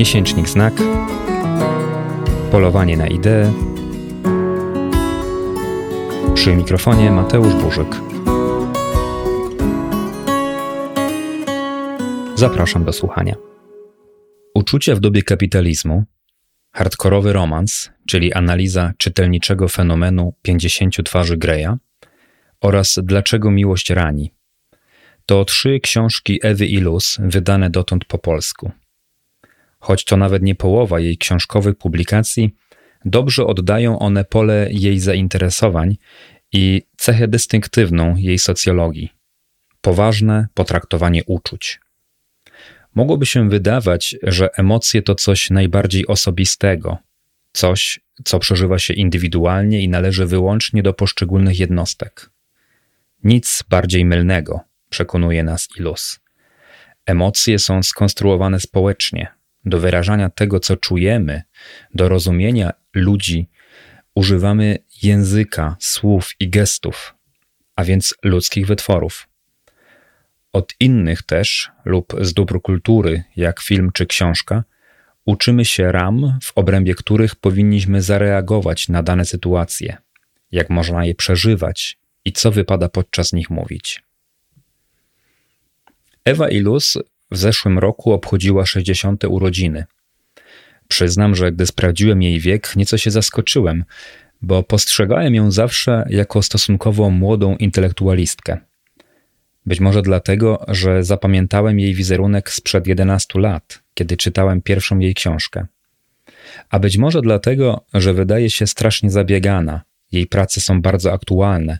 Miesięcznik Znak, Polowanie na ideę. Przy mikrofonie Mateusz Burzyk. Zapraszam do słuchania. Uczucie w dobie kapitalizmu, hardkorowy romans, czyli analiza czytelniczego fenomenu 50 twarzy Greya oraz Dlaczego miłość rani. To trzy książki Ewy Ilus wydane dotąd po polsku. Choć to nawet nie połowa jej książkowych publikacji, dobrze oddają one pole jej zainteresowań i cechę dystynktywną jej socjologii poważne potraktowanie uczuć. Mogłoby się wydawać, że emocje to coś najbardziej osobistego, coś, co przeżywa się indywidualnie i należy wyłącznie do poszczególnych jednostek. Nic bardziej mylnego, przekonuje nas Ilus. Emocje są skonstruowane społecznie. Do wyrażania tego, co czujemy, do rozumienia ludzi, używamy języka, słów i gestów, a więc ludzkich wytworów. Od innych też, lub z dóbr kultury, jak film czy książka, uczymy się ram, w obrębie których powinniśmy zareagować na dane sytuacje, jak można je przeżywać i co wypada podczas nich mówić. Ewa Ilus w zeszłym roku obchodziła 60. urodziny. Przyznam, że gdy sprawdziłem jej wiek, nieco się zaskoczyłem, bo postrzegałem ją zawsze jako stosunkowo młodą intelektualistkę. Być może dlatego, że zapamiętałem jej wizerunek sprzed 11 lat, kiedy czytałem pierwszą jej książkę. A być może dlatego, że wydaje się strasznie zabiegana, jej prace są bardzo aktualne.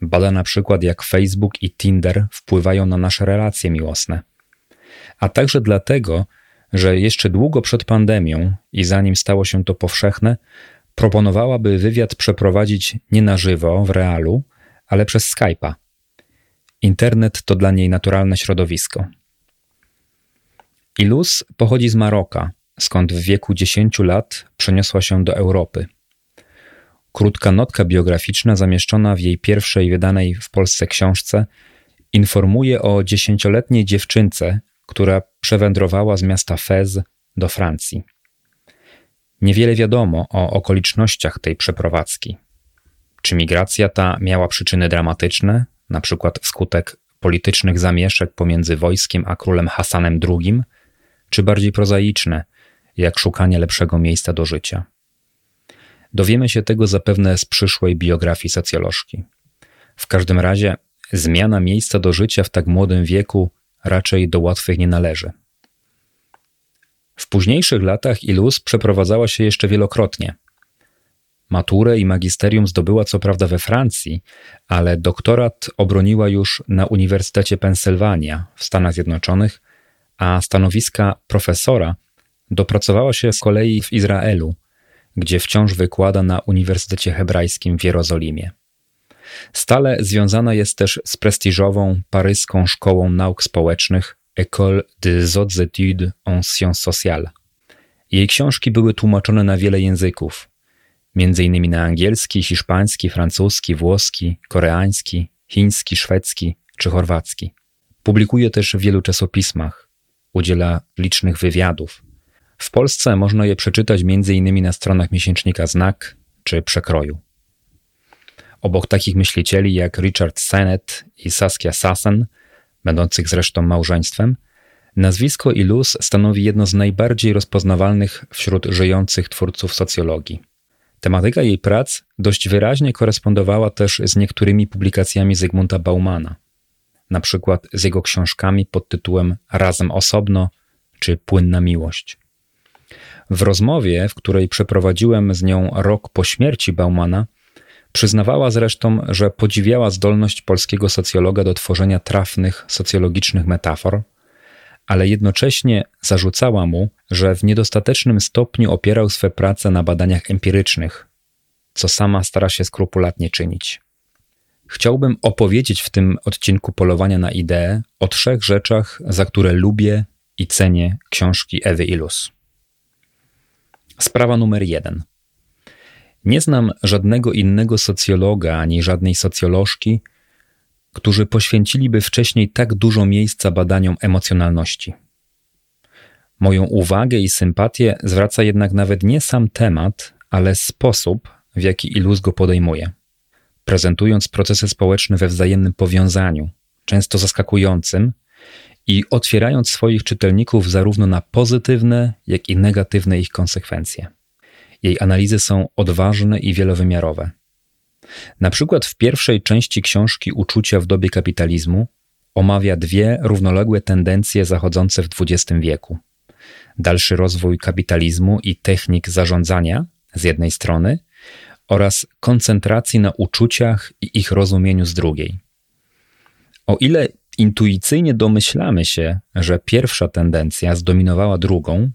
Bada na przykład, jak Facebook i Tinder wpływają na nasze relacje miłosne. A także dlatego, że jeszcze długo przed pandemią i zanim stało się to powszechne, proponowałaby wywiad przeprowadzić nie na żywo, w realu, ale przez Skype'a. Internet to dla niej naturalne środowisko. Ilus pochodzi z Maroka, skąd w wieku 10 lat przeniosła się do Europy. Krótka notka biograficzna zamieszczona w jej pierwszej wydanej w Polsce książce informuje o dziesięcioletniej dziewczynce, która przewędrowała z miasta Fez do Francji. Niewiele wiadomo o okolicznościach tej przeprowadzki. Czy migracja ta miała przyczyny dramatyczne, na przykład wskutek politycznych zamieszek pomiędzy wojskiem a królem Hasanem II, czy bardziej prozaiczne, jak szukanie lepszego miejsca do życia. Dowiemy się tego zapewne z przyszłej biografii socjolożki. W każdym razie zmiana miejsca do życia w tak młodym wieku raczej do łatwych nie należy. W późniejszych latach Ilus przeprowadzała się jeszcze wielokrotnie. Maturę i magisterium zdobyła co prawda we Francji, ale doktorat obroniła już na Uniwersytecie Pensylwania w Stanach Zjednoczonych, a stanowiska profesora dopracowała się z kolei w Izraelu, gdzie wciąż wykłada na Uniwersytecie Hebrajskim w Jerozolimie. Stale związana jest też z prestiżową paryską szkołą nauk społecznych École des hautes études en sciences sociales. Jej książki były tłumaczone na wiele języków, m.in. na angielski, hiszpański, francuski, włoski, koreański, chiński, szwedzki czy chorwacki. Publikuje też w wielu czasopismach, udziela licznych wywiadów. W Polsce można je przeczytać m.in. na stronach miesięcznika Znak czy Przekroju. Obok takich myślicieli jak Richard Sennett i Saskia Sassen, będących zresztą małżeństwem, nazwisko Ilus stanowi jedno z najbardziej rozpoznawalnych wśród żyjących twórców socjologii. Tematyka jej prac dość wyraźnie korespondowała też z niektórymi publikacjami Zygmunta Baumana, na przykład z jego książkami pod tytułem Razem osobno czy Płynna miłość. W rozmowie, w której przeprowadziłem z nią rok po śmierci Baumana, Przyznawała zresztą, że podziwiała zdolność polskiego socjologa do tworzenia trafnych socjologicznych metafor, ale jednocześnie zarzucała mu, że w niedostatecznym stopniu opierał swe prace na badaniach empirycznych, co sama stara się skrupulatnie czynić. Chciałbym opowiedzieć w tym odcinku polowania na ideę o trzech rzeczach, za które lubię i cenię książki Ewy Ilus. Sprawa numer jeden – nie znam żadnego innego socjologa ani żadnej socjolożki, którzy poświęciliby wcześniej tak dużo miejsca badaniom emocjonalności. Moją uwagę i sympatię zwraca jednak nawet nie sam temat, ale sposób, w jaki Ilus go podejmuje. Prezentując procesy społeczne we wzajemnym powiązaniu, często zaskakującym, i otwierając swoich czytelników zarówno na pozytywne, jak i negatywne ich konsekwencje. Jej analizy są odważne i wielowymiarowe. Na przykład w pierwszej części książki Uczucia w dobie kapitalizmu omawia dwie równoległe tendencje zachodzące w XX wieku. Dalszy rozwój kapitalizmu i technik zarządzania z jednej strony oraz koncentracji na uczuciach i ich rozumieniu z drugiej. O ile intuicyjnie domyślamy się, że pierwsza tendencja zdominowała drugą,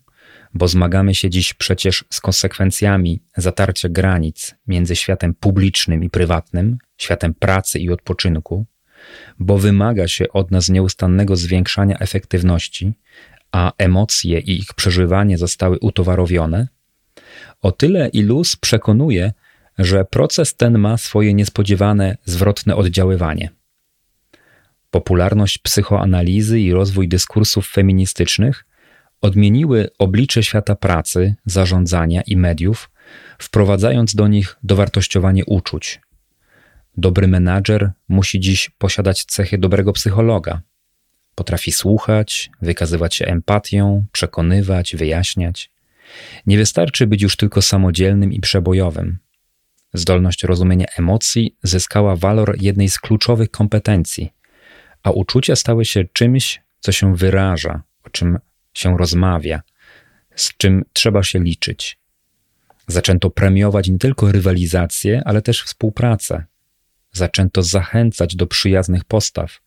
bo zmagamy się dziś przecież z konsekwencjami zatarcia granic między światem publicznym i prywatnym, światem pracy i odpoczynku, bo wymaga się od nas nieustannego zwiększania efektywności, a emocje i ich przeżywanie zostały utowarowione, o tyle Ilus przekonuje, że proces ten ma swoje niespodziewane zwrotne oddziaływanie. Popularność psychoanalizy i rozwój dyskursów feministycznych odmieniły oblicze świata pracy, zarządzania i mediów, wprowadzając do nich dowartościowanie uczuć. Dobry menadżer musi dziś posiadać cechy dobrego psychologa. Potrafi słuchać, wykazywać się empatią, przekonywać, wyjaśniać. Nie wystarczy być już tylko samodzielnym i przebojowym. Zdolność rozumienia emocji zyskała walor jednej z kluczowych kompetencji, a uczucia stały się czymś, co się wyraża, o czym się rozmawia, z czym trzeba się liczyć. Zaczęto premiować nie tylko rywalizację, ale też współpracę. Zaczęto zachęcać do przyjaznych postaw,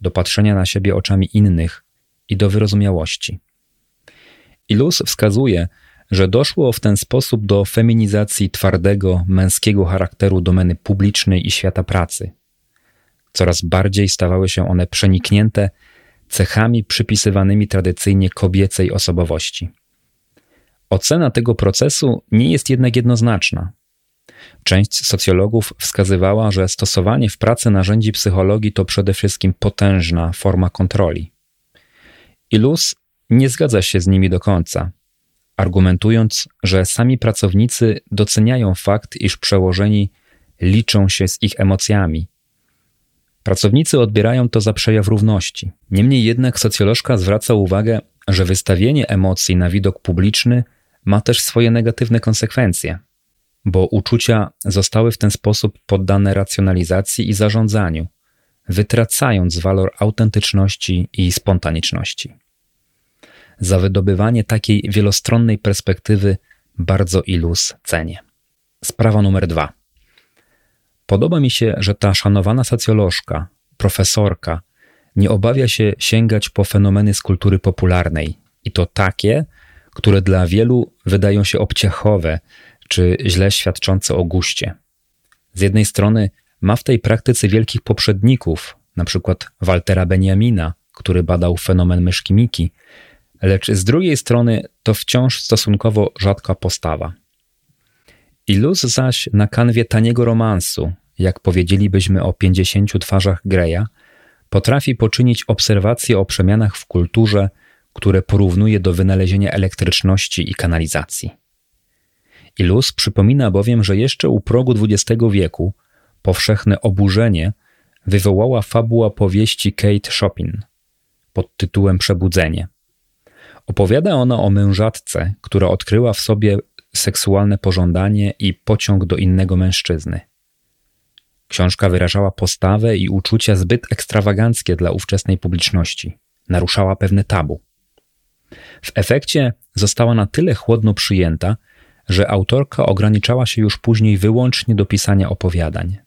do patrzenia na siebie oczami innych i do wyrozumiałości. Ilus wskazuje, że doszło w ten sposób do feminizacji twardego, męskiego charakteru domeny publicznej i świata pracy. Coraz bardziej stawały się one przeniknięte cechami przypisywanymi tradycyjnie kobiecej osobowości. Ocena tego procesu nie jest jednak jednoznaczna. Część socjologów wskazywała, że stosowanie w pracy narzędzi psychologii to przede wszystkim potężna forma kontroli. Ilus nie zgadza się z nimi do końca, argumentując, że sami pracownicy doceniają fakt, iż przełożeni liczą się z ich emocjami Pracownicy odbierają to za przejaw równości. Niemniej jednak socjolożka zwraca uwagę, że wystawienie emocji na widok publiczny ma też swoje negatywne konsekwencje, bo uczucia zostały w ten sposób poddane racjonalizacji i zarządzaniu, wytracając walor autentyczności i spontaniczności. Za wydobywanie takiej wielostronnej perspektywy bardzo ilus cenię. Sprawa numer dwa. Podoba mi się, że ta szanowana socjolożka, profesorka, nie obawia się sięgać po fenomeny z kultury popularnej i to takie, które dla wielu wydają się obciachowe czy źle świadczące o guście. Z jednej strony ma w tej praktyce wielkich poprzedników, np. Waltera Benjamina, który badał fenomen myszki Miki, lecz z drugiej strony to wciąż stosunkowo rzadka postawa. Iluz zaś na kanwie taniego romansu, jak powiedzielibyśmy o 50 twarzach Greya, potrafi poczynić obserwacje o przemianach w kulturze, które porównuje do wynalezienia elektryczności i kanalizacji. Ilus przypomina bowiem, że jeszcze u progu XX wieku powszechne oburzenie wywołała fabuła powieści Kate Chopin pod tytułem Przebudzenie. Opowiada ona o mężatce, która odkryła w sobie seksualne pożądanie i pociąg do innego mężczyzny. Książka wyrażała postawę i uczucia zbyt ekstrawaganckie dla ówczesnej publiczności, naruszała pewne tabu. W efekcie została na tyle chłodno przyjęta, że autorka ograniczała się już później wyłącznie do pisania opowiadań.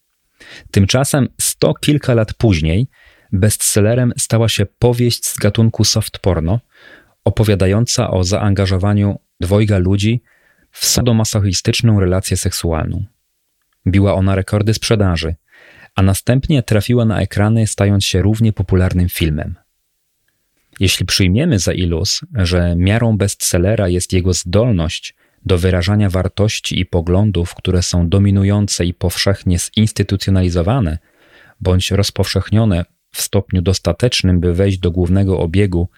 Tymczasem sto kilka lat później bestsellerem stała się powieść z gatunku soft porno, opowiadająca o zaangażowaniu dwojga ludzi w sadomasochistyczną relację seksualną. Biła ona rekordy sprzedaży, a następnie trafiła na ekrany, stając się równie popularnym filmem. Jeśli przyjmiemy za iluz, że miarą bestsellera jest jego zdolność do wyrażania wartości i poglądów, które są dominujące i powszechnie zinstytucjonalizowane, bądź rozpowszechnione w stopniu dostatecznym, by wejść do głównego obiegu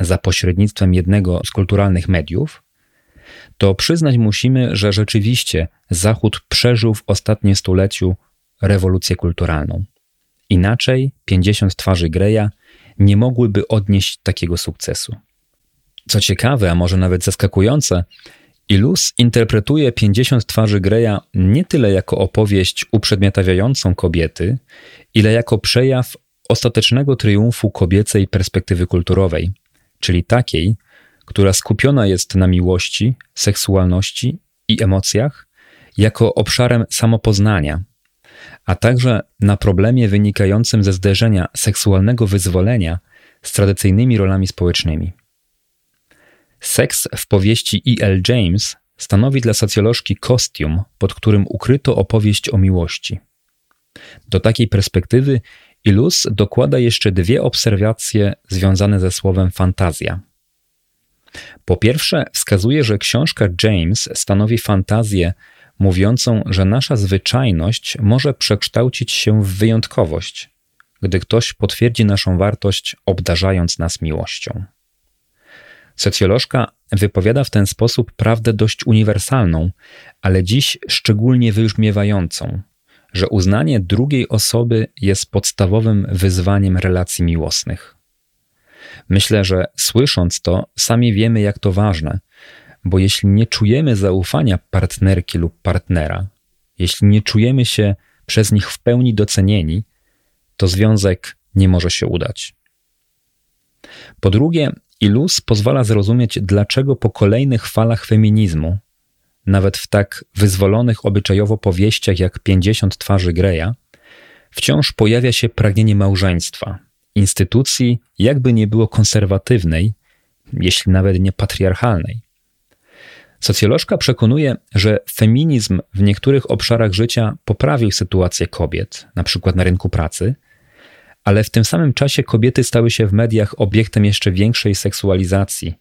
za pośrednictwem jednego z kulturalnych mediów, to przyznać musimy, że rzeczywiście Zachód przeżył w ostatnim stuleciu rewolucję kulturalną. Inaczej 50 twarzy Greya nie mogłyby odnieść takiego sukcesu. Co ciekawe, a może nawet zaskakujące, Ilus interpretuje 50 twarzy Greya nie tyle jako opowieść uprzedmiotawiającą kobiety, ile jako przejaw ostatecznego triumfu kobiecej perspektywy kulturowej, czyli takiej, która skupiona jest na miłości, seksualności i emocjach jako obszarem samopoznania, a także na problemie wynikającym ze zderzenia seksualnego wyzwolenia z tradycyjnymi rolami społecznymi. Seks w powieści E.L. James stanowi dla socjolożki kostium, pod którym ukryto opowieść o miłości. Do takiej perspektywy Ilus dokłada jeszcze dwie obserwacje związane ze słowem fantazja. Po pierwsze, wskazuje, że książka James stanowi fantazję mówiącą, że nasza zwyczajność może przekształcić się w wyjątkowość, gdy ktoś potwierdzi naszą wartość, obdarzając nas miłością. Socjolożka wypowiada w ten sposób prawdę dość uniwersalną, ale dziś szczególnie wybrzmiewającą, że uznanie drugiej osoby jest podstawowym wyzwaniem relacji miłosnych. Myślę, że słysząc to, sami wiemy, jak to ważne, bo jeśli nie czujemy zaufania partnerki lub partnera, jeśli nie czujemy się przez nich w pełni docenieni, to związek nie może się udać. Po drugie, Ilus pozwala zrozumieć, dlaczego po kolejnych falach feminizmu, nawet w tak wyzwolonych obyczajowo powieściach jak 50 twarzy Greya, wciąż pojawia się pragnienie małżeństwa, instytucji jakby nie było konserwatywnej, jeśli nawet nie patriarchalnej. Socjolożka przekonuje, że feminizm w niektórych obszarach życia poprawił sytuację kobiet, np. na rynku pracy, ale w tym samym czasie kobiety stały się w mediach obiektem jeszcze większej seksualizacji,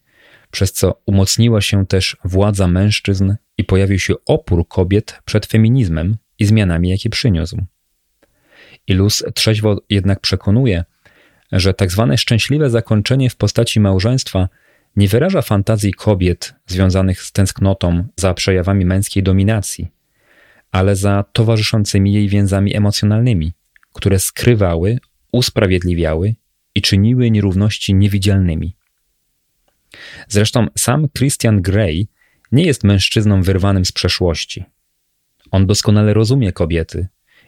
przez co umocniła się też władza mężczyzn i pojawił się opór kobiet przed feminizmem i zmianami, jakie przyniósł. Ilus trzeźwo jednak przekonuje, że tak zwane szczęśliwe zakończenie w postaci małżeństwa nie wyraża fantazji kobiet związanych z tęsknotą za przejawami męskiej dominacji, ale za towarzyszącymi jej więzami emocjonalnymi, które skrywały, usprawiedliwiały i czyniły nierówności niewidzialnymi. Zresztą sam Christian Grey nie jest mężczyzną wyrwanym z przeszłości. On doskonale rozumie kobiety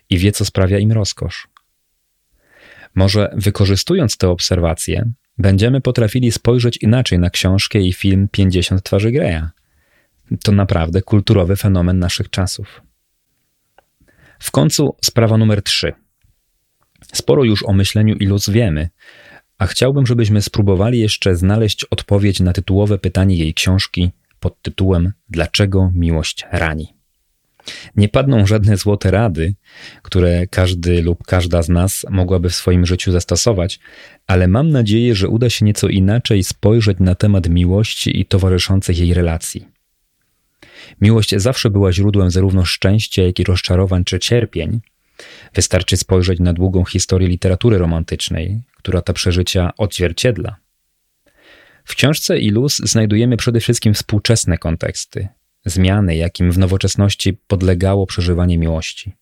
i wie, co sprawia im rozkosz. Może wykorzystując te obserwacje, będziemy potrafili spojrzeć inaczej na książkę i film 50 twarzy Greya. To naprawdę kulturowy fenomen naszych czasów. W końcu sprawa numer 3. Sporo już o myśleniu Ilus wiemy, a chciałbym, żebyśmy spróbowali jeszcze znaleźć odpowiedź na tytułowe pytanie jej książki pod tytułem Dlaczego miłość rani? Nie padną żadne złote rady, które każdy lub każda z nas mogłaby w swoim życiu zastosować, ale mam nadzieję, że uda się nieco inaczej spojrzeć na temat miłości i towarzyszących jej relacji. Miłość zawsze była źródłem zarówno szczęścia, jak i rozczarowań czy cierpień. Wystarczy spojrzeć na długą historię literatury romantycznej, która te przeżycia odzwierciedla. W książce Ilus znajdujemy przede wszystkim współczesne konteksty, zmiany, jakim w nowoczesności podlegało przeżywanie miłości.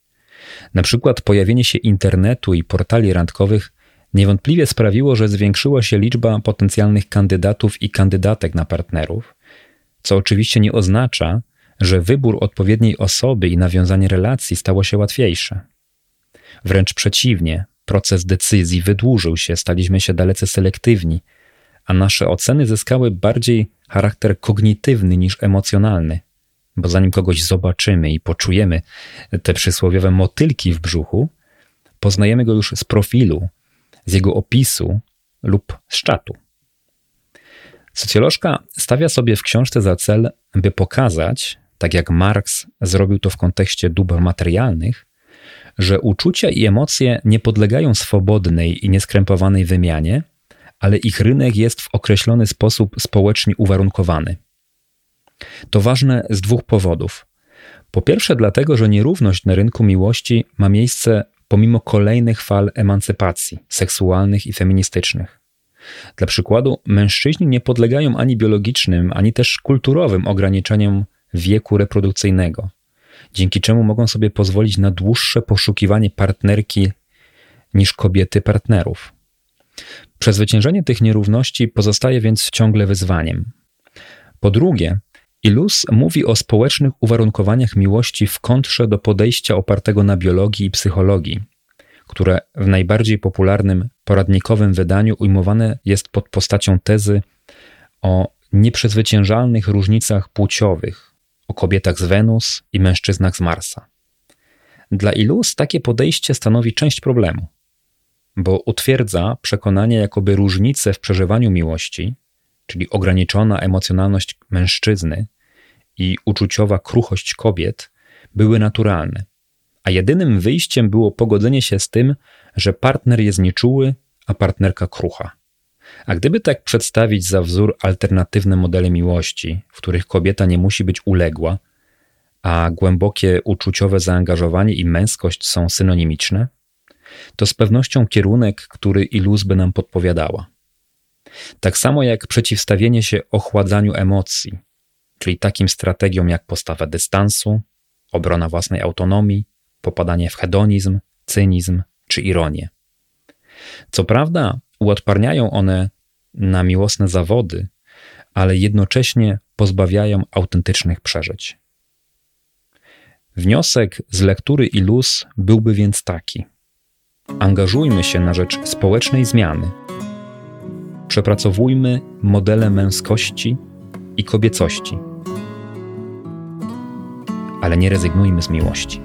Na przykład pojawienie się internetu i portali randkowych niewątpliwie sprawiło, że zwiększyła się liczba potencjalnych kandydatów i kandydatek na partnerów, co oczywiście nie oznacza, że wybór odpowiedniej osoby i nawiązanie relacji stało się łatwiejsze. Wręcz przeciwnie, proces decyzji wydłużył się, staliśmy się dalece selektywni, a nasze oceny zyskały bardziej charakter kognitywny niż emocjonalny bo zanim kogoś zobaczymy i poczujemy te przysłowiowe motylki w brzuchu, poznajemy go już z profilu, z jego opisu lub z czatu. Socjolożka stawia sobie w książce za cel, by pokazać, tak jak Marx zrobił to w kontekście dóbr materialnych, że uczucia i emocje nie podlegają swobodnej i nieskrępowanej wymianie, ale ich rynek jest w określony sposób społecznie uwarunkowany – to ważne z dwóch powodów. Po pierwsze, dlatego, że nierówność na rynku miłości ma miejsce pomimo kolejnych fal emancypacji seksualnych i feministycznych. Dla przykładu, mężczyźni nie podlegają ani biologicznym, ani też kulturowym ograniczeniom wieku reprodukcyjnego, dzięki czemu mogą sobie pozwolić na dłuższe poszukiwanie partnerki niż kobiety partnerów. Przezwyciężenie tych nierówności pozostaje więc ciągle wyzwaniem. Po drugie, Ilus mówi o społecznych uwarunkowaniach miłości w kontrze do podejścia opartego na biologii i psychologii, które w najbardziej popularnym poradnikowym wydaniu ujmowane jest pod postacią tezy o nieprzezwyciężalnych różnicach płciowych, o kobietach z Wenus i mężczyznach z Marsa. Dla Ilus takie podejście stanowi część problemu, bo utwierdza przekonanie, jakoby różnice w przeżywaniu miłości, czyli ograniczona emocjonalność mężczyzny i uczuciowa kruchość kobiet, były naturalne, a jedynym wyjściem było pogodzenie się z tym, że partner jest nieczuły, a partnerka krucha. A gdyby tak przedstawić za wzór alternatywne modele miłości, w których kobieta nie musi być uległa, a głębokie uczuciowe zaangażowanie i męskość są synonimiczne, to z pewnością kierunek, który Iluz by nam podpowiadała. Tak samo jak przeciwstawienie się ochładzaniu emocji, czyli takim strategiom jak postawa dystansu, obrona własnej autonomii, popadanie w hedonizm, cynizm czy ironię. Co prawda, uodparniają one na miłosne zawody, ale jednocześnie pozbawiają autentycznych przeżyć. Wniosek z lektury Ilus byłby więc taki: angażujmy się na rzecz społecznej zmiany. Przepracowujmy modele męskości i kobiecości, ale nie rezygnujmy z miłości.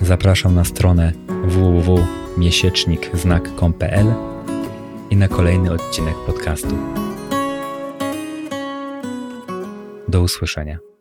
Zapraszam na stronę www.miesiecznikznak.pl i na kolejny odcinek podcastu. Do usłyszenia.